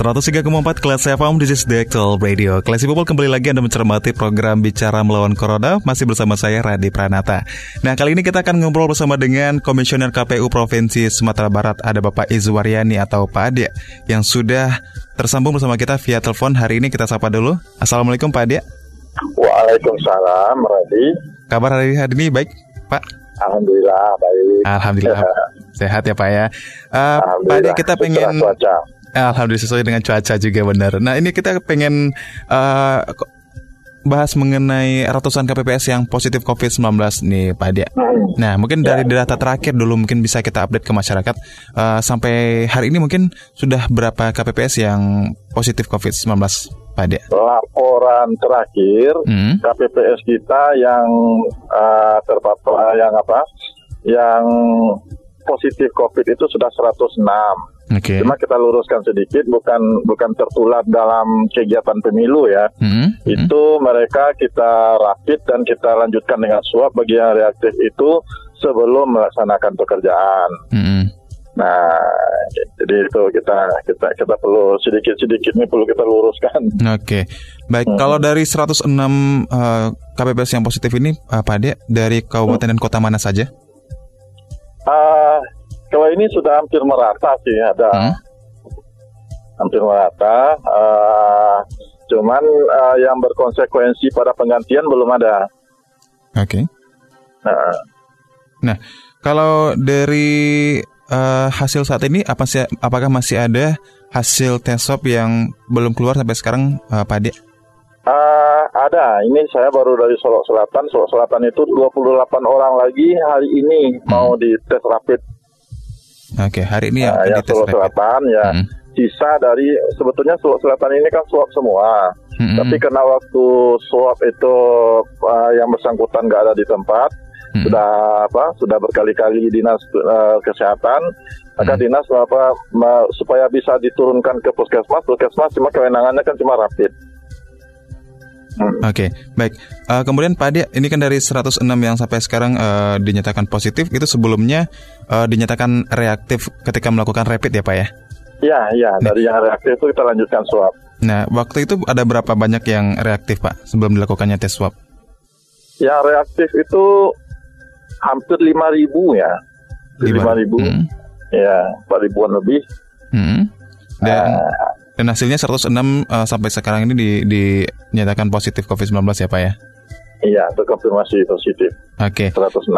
103,4 kelas FM, this is the actual radio. Classy People kembali lagi Anda mencermati program Bicara Melawan Corona, masih bersama saya Radi Pranata. Nah, kali ini kita akan ngobrol bersama dengan Komisioner KPU Provinsi Sumatera Barat, ada Bapak Izwaryani atau Pak Ade, yang sudah tersambung bersama kita via telepon. Hari ini kita sapa dulu. Assalamualaikum Pak Ade. Waalaikumsalam, Radi. Kabar hari ini baik, Pak? Alhamdulillah, baik. Alhamdulillah. Sehat ya Pak ya. Uh, Pak Ade, kita pengen... Cuaca Alhamdulillah sesuai dengan cuaca juga benar. Nah ini kita pengen uh, bahas mengenai ratusan KPPS yang positif COVID-19 nih Pak Dia. Nah mungkin dari data terakhir dulu mungkin bisa kita update ke masyarakat uh, sampai hari ini mungkin sudah berapa KPPS yang positif COVID-19 Pak Dia? Laporan terakhir hmm. KPPS kita yang uh, terpapar yang apa? Yang positif COVID itu sudah 106. Okay. Cuma kita luruskan sedikit, bukan bukan tertular dalam kegiatan pemilu ya. Mm-hmm. Itu mereka kita rapid dan kita lanjutkan dengan swab bagi yang reaktif itu sebelum melaksanakan pekerjaan. Mm-hmm. Nah, jadi itu kita kita kita perlu sedikit-sedikit ini perlu kita luruskan. Oke, okay. baik. Hmm. Kalau dari 106 uh, KPPS yang positif ini, uh, Pak Ade, dari kabupaten hmm. dan kota mana saja? Uh, kalau ini sudah hampir merata sih ada. Hmm? Hampir merata. Uh, cuman uh, yang berkonsekuensi pada penggantian belum ada. Oke. Okay. Nah. nah, kalau dari uh, hasil saat ini apa sih apakah masih ada hasil tes swab yang belum keluar sampai sekarang uh, Pak Ade? Uh, ada. Ini saya baru dari Solo Selatan. Solo Selatan itu 28 orang lagi hari ini hmm. mau dites rapid Oke, okay, hari ini nah, ya, Solo Selatan ya. Hmm. Sisa dari sebetulnya Solo Selatan ini kan swab semua. Hmm. Tapi karena waktu swab itu uh, yang bersangkutan nggak ada di tempat, hmm. sudah apa? Sudah berkali-kali dinas uh, kesehatan, maka hmm. dinas apa supaya bisa diturunkan ke puskesmas, puskesmas cuma kewenangannya kan cuma rapid. Hmm. Oke, okay, baik. Uh, kemudian Pak Adi, ini kan dari 106 yang sampai sekarang uh, dinyatakan positif, itu sebelumnya uh, dinyatakan reaktif ketika melakukan rapid ya Pak ya? Iya, iya. Nah. Dari yang reaktif itu kita lanjutkan swab. Nah, waktu itu ada berapa banyak yang reaktif Pak sebelum dilakukannya tes swab? Yang reaktif itu hampir 5 ribu ya. 5 ribu. Hmm. Ya, 4 ribuan lebih. Hmm. Dan uh, dan hasilnya 106 uh, sampai sekarang ini di, dinyatakan positif COVID-19 ya Pak ya? Iya, terkonfirmasi positif. Oke. Okay. 106.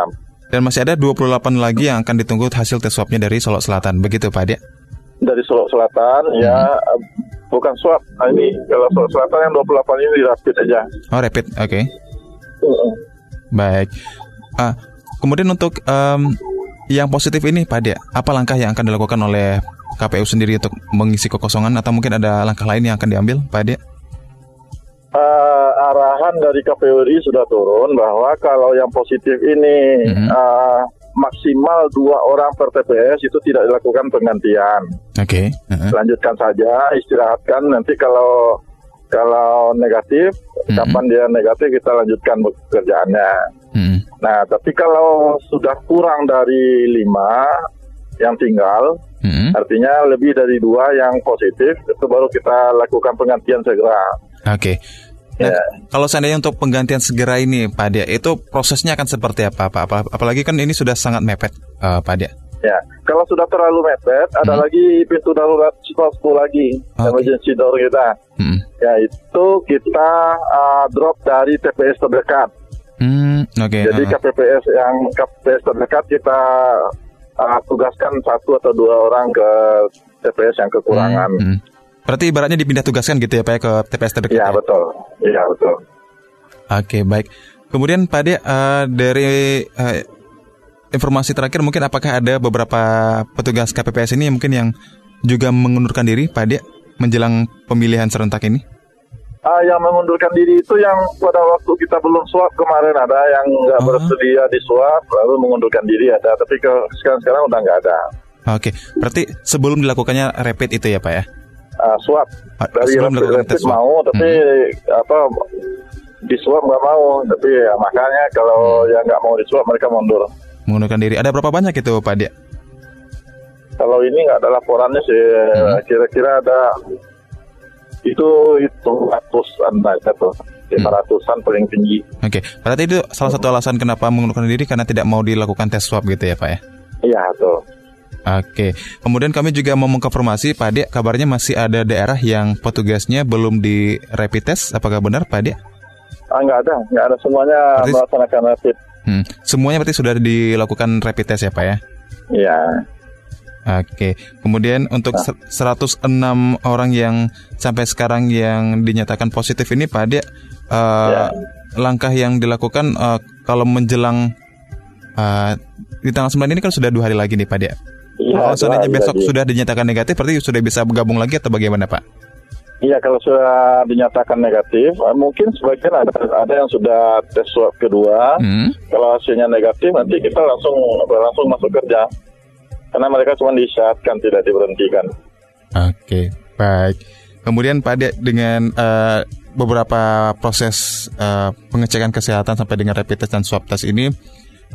Dan masih ada 28 lagi yang akan ditunggu hasil tes swabnya dari Solo Selatan. Begitu Pak Dia? Dari Solo Selatan, hmm. ya bukan swab. Nah, ini kalau Solo Selatan yang 28 ini di rapid aja. Oh, rapid. Oke. Okay. Uh. Baik. Uh, kemudian untuk um, yang positif ini Pak Dia, apa langkah yang akan dilakukan oleh KPU sendiri untuk mengisi kekosongan atau mungkin ada langkah lain yang akan diambil, Pak Ade? Uh, arahan dari KPU RI sudah turun bahwa kalau yang positif ini mm -hmm. uh, maksimal dua orang per TPS itu tidak dilakukan penggantian. Oke. Okay. Uh -huh. Lanjutkan saja, istirahatkan. Nanti kalau kalau negatif, mm -hmm. kapan dia negatif kita lanjutkan pekerjaannya. Mm -hmm. Nah, tapi kalau sudah kurang dari lima yang tinggal, Hmm. Artinya lebih dari dua yang positif itu baru kita lakukan penggantian segera. Oke. Okay. Nah, ya. kalau seandainya untuk penggantian segera ini, Pak Dia, itu prosesnya akan seperti apa, Pak? Apalagi kan ini sudah sangat mepet, uh, Pak Dia. Ya, kalau sudah terlalu mepet, hmm. ada lagi pintu darurat satu lagi, okay. emergency door kita. Hmm. Ya, itu kita uh, drop dari TPS terdekat. Hmm, okay. Jadi uh. KPPS yang KPPS terdekat kita uh, tugaskan satu atau dua orang ke TPS yang kekurangan. Hmm, hmm. Berarti ibaratnya dipindah tugaskan gitu ya Pak ya, ke TPS terdekat? Iya ya? betul, iya betul. Oke baik. Kemudian Pak De, uh, dari uh, informasi terakhir mungkin apakah ada beberapa petugas KPPS ini mungkin yang juga mengundurkan diri Pak De menjelang pemilihan serentak ini? Uh, yang mengundurkan diri itu yang pada waktu kita belum swab kemarin ada yang nggak uh bersedia di swab lalu mengundurkan diri ada tapi ke sekarang sekarang udah nggak ada. Oke, berarti sebelum dilakukannya rapid itu ya Pak ya? Uh, swab. Ah, dari sebelum rapid, rapid mau, tapi hmm. apa di swab nggak mau, tapi ya, makanya kalau hmm. yang nggak mau di swab mereka mundur. Mengundurkan diri. Ada berapa banyak itu Pak Dia? Kalau ini nggak ada laporannya sih, hmm. kira-kira ada itu itu ratusan aja tuh lima hmm. ratusan paling tinggi. Oke, okay. berarti itu salah satu alasan kenapa mengundurkan diri karena tidak mau dilakukan tes swab gitu ya Pak ya? Iya tuh. Oke, kemudian kami juga mau mengkonfirmasi Pak Ade, kabarnya masih ada daerah yang petugasnya belum di rapid test, apakah benar Pak Ade? Ah, nggak ada, nggak ada semuanya berarti, melaksanakan rapid. Hmm, semuanya berarti sudah dilakukan rapid test ya Pak ya? Iya. Oke, kemudian untuk nah. 106 orang yang sampai sekarang yang dinyatakan positif ini Pak Ade, uh, ya. langkah yang dilakukan uh, kalau menjelang uh, di tanggal 9 ini kan sudah dua hari lagi nih Pak Ade. Ya, kalau seandainya besok lagi. sudah dinyatakan negatif, berarti sudah bisa bergabung lagi atau bagaimana Pak? Iya, kalau sudah dinyatakan negatif, mungkin sebagian ada ada yang sudah tes swab kedua. Hmm. Kalau hasilnya negatif, nanti kita langsung langsung masuk kerja karena mereka cuma disyaratkan tidak diberhentikan. Oke, baik. Kemudian Pak dengan uh, beberapa proses uh, pengecekan kesehatan sampai dengan rapid test dan swab test ini,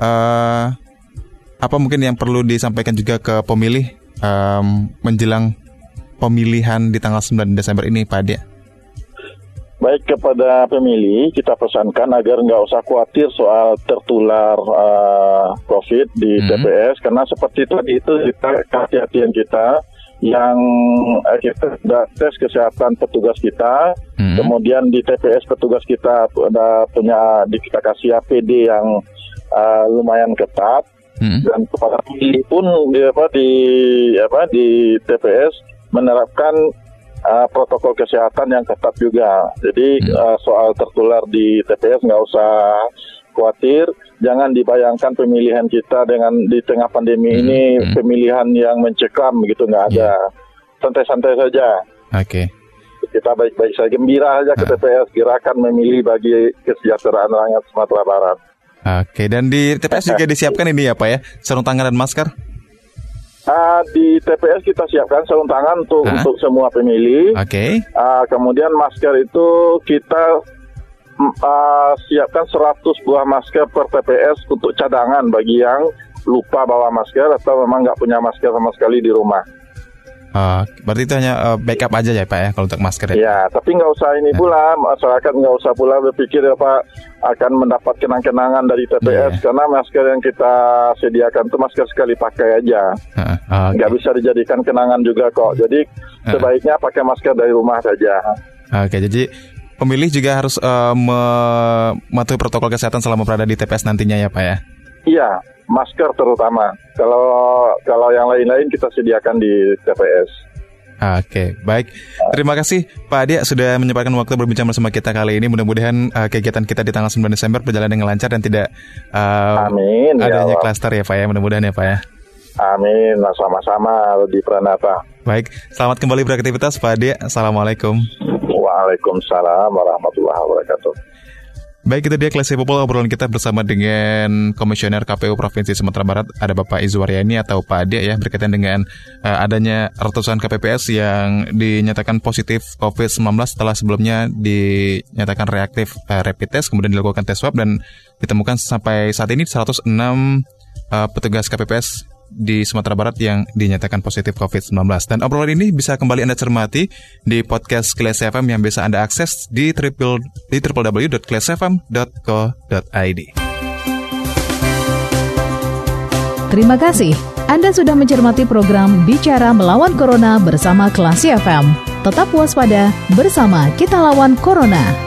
uh, apa mungkin yang perlu disampaikan juga ke pemilih um, menjelang pemilihan di tanggal 9 Desember ini, Pak Ade? Baik kepada pemilih kita pesankan agar nggak usah khawatir soal tertular uh, COVID di hmm. TPS karena seperti tadi itu kita kehati-hatian kita yang uh, kita sudah tes kesehatan petugas kita, hmm. kemudian di TPS petugas kita ada punya di kita kasih APD yang uh, lumayan ketat hmm. dan kepada pemilih pun di apa di apa di TPS menerapkan uh, protokol kesehatan yang ketat juga. Jadi hmm. uh, soal tertular di TPS nggak usah khawatir. Jangan dibayangkan pemilihan kita dengan di tengah pandemi hmm. ini hmm. pemilihan yang mencekam gitu nggak ada. Yeah. Santai-santai saja. Oke. Okay. Kita baik-baik saja gembira saja ke ah. TPS gerakan memilih bagi kesejahteraan rakyat Sumatera Barat. Oke, dan di TPS juga disiapkan ini ya Pak ya, sarung tangan dan masker? Uh, di TPS kita siapkan sarung tangan untuk huh? untuk semua pemilih. Oke. Okay. Uh, kemudian masker itu kita uh, siapkan 100 buah masker per TPS untuk cadangan bagi yang lupa bawa masker atau memang nggak punya masker sama sekali di rumah. Uh, berarti itu hanya uh, backup aja ya Pak ya kalau untuk masker ya? Ya, tapi nggak usah ini ya. pula masyarakat nggak usah pula berpikir ya Pak akan mendapat kenang-kenangan dari TPS yeah. karena masker yang kita sediakan itu masker sekali pakai aja, uh, uh, okay. nggak bisa dijadikan kenangan juga kok. Jadi uh. sebaiknya pakai masker dari rumah saja. Oke, okay, jadi pemilih juga harus uh, mematuhi protokol kesehatan selama berada di TPS nantinya ya Pak ya? Iya, masker terutama. Kalau kalau yang lain-lain kita sediakan di TPS. Oke, baik. Terima kasih Pak Adi sudah menyempatkan waktu berbincang bersama kita kali ini. Mudah-mudahan uh, kegiatan kita di tanggal 9 Desember berjalan dengan lancar dan tidak uh, Amin, ya adanya ya klaster ya Pak ya. Mudah-mudahan ya Pak ya. Amin, sama-sama di Pranata. Baik, selamat kembali beraktivitas Pak Adi. Assalamualaikum. Waalaikumsalam warahmatullahi wabarakatuh. Baik itu dia kelas People obrolan kita bersama dengan Komisioner KPU Provinsi Sumatera Barat. Ada Bapak Izwaryani atau Pak Ade ya berkaitan dengan uh, adanya ratusan KPPS yang dinyatakan positif COVID-19 setelah sebelumnya dinyatakan reaktif uh, rapid test kemudian dilakukan tes swab dan ditemukan sampai saat ini 106 uh, eh, petugas KPPS di Sumatera Barat yang dinyatakan positif COVID-19. Dan obrolan ini bisa kembali Anda cermati di podcast Kelas FM yang bisa Anda akses di, triple, di www.kelasfm.co.id. Terima kasih. Anda sudah mencermati program Bicara Melawan Corona bersama Klasi FM. Tetap waspada, bersama kita lawan Corona.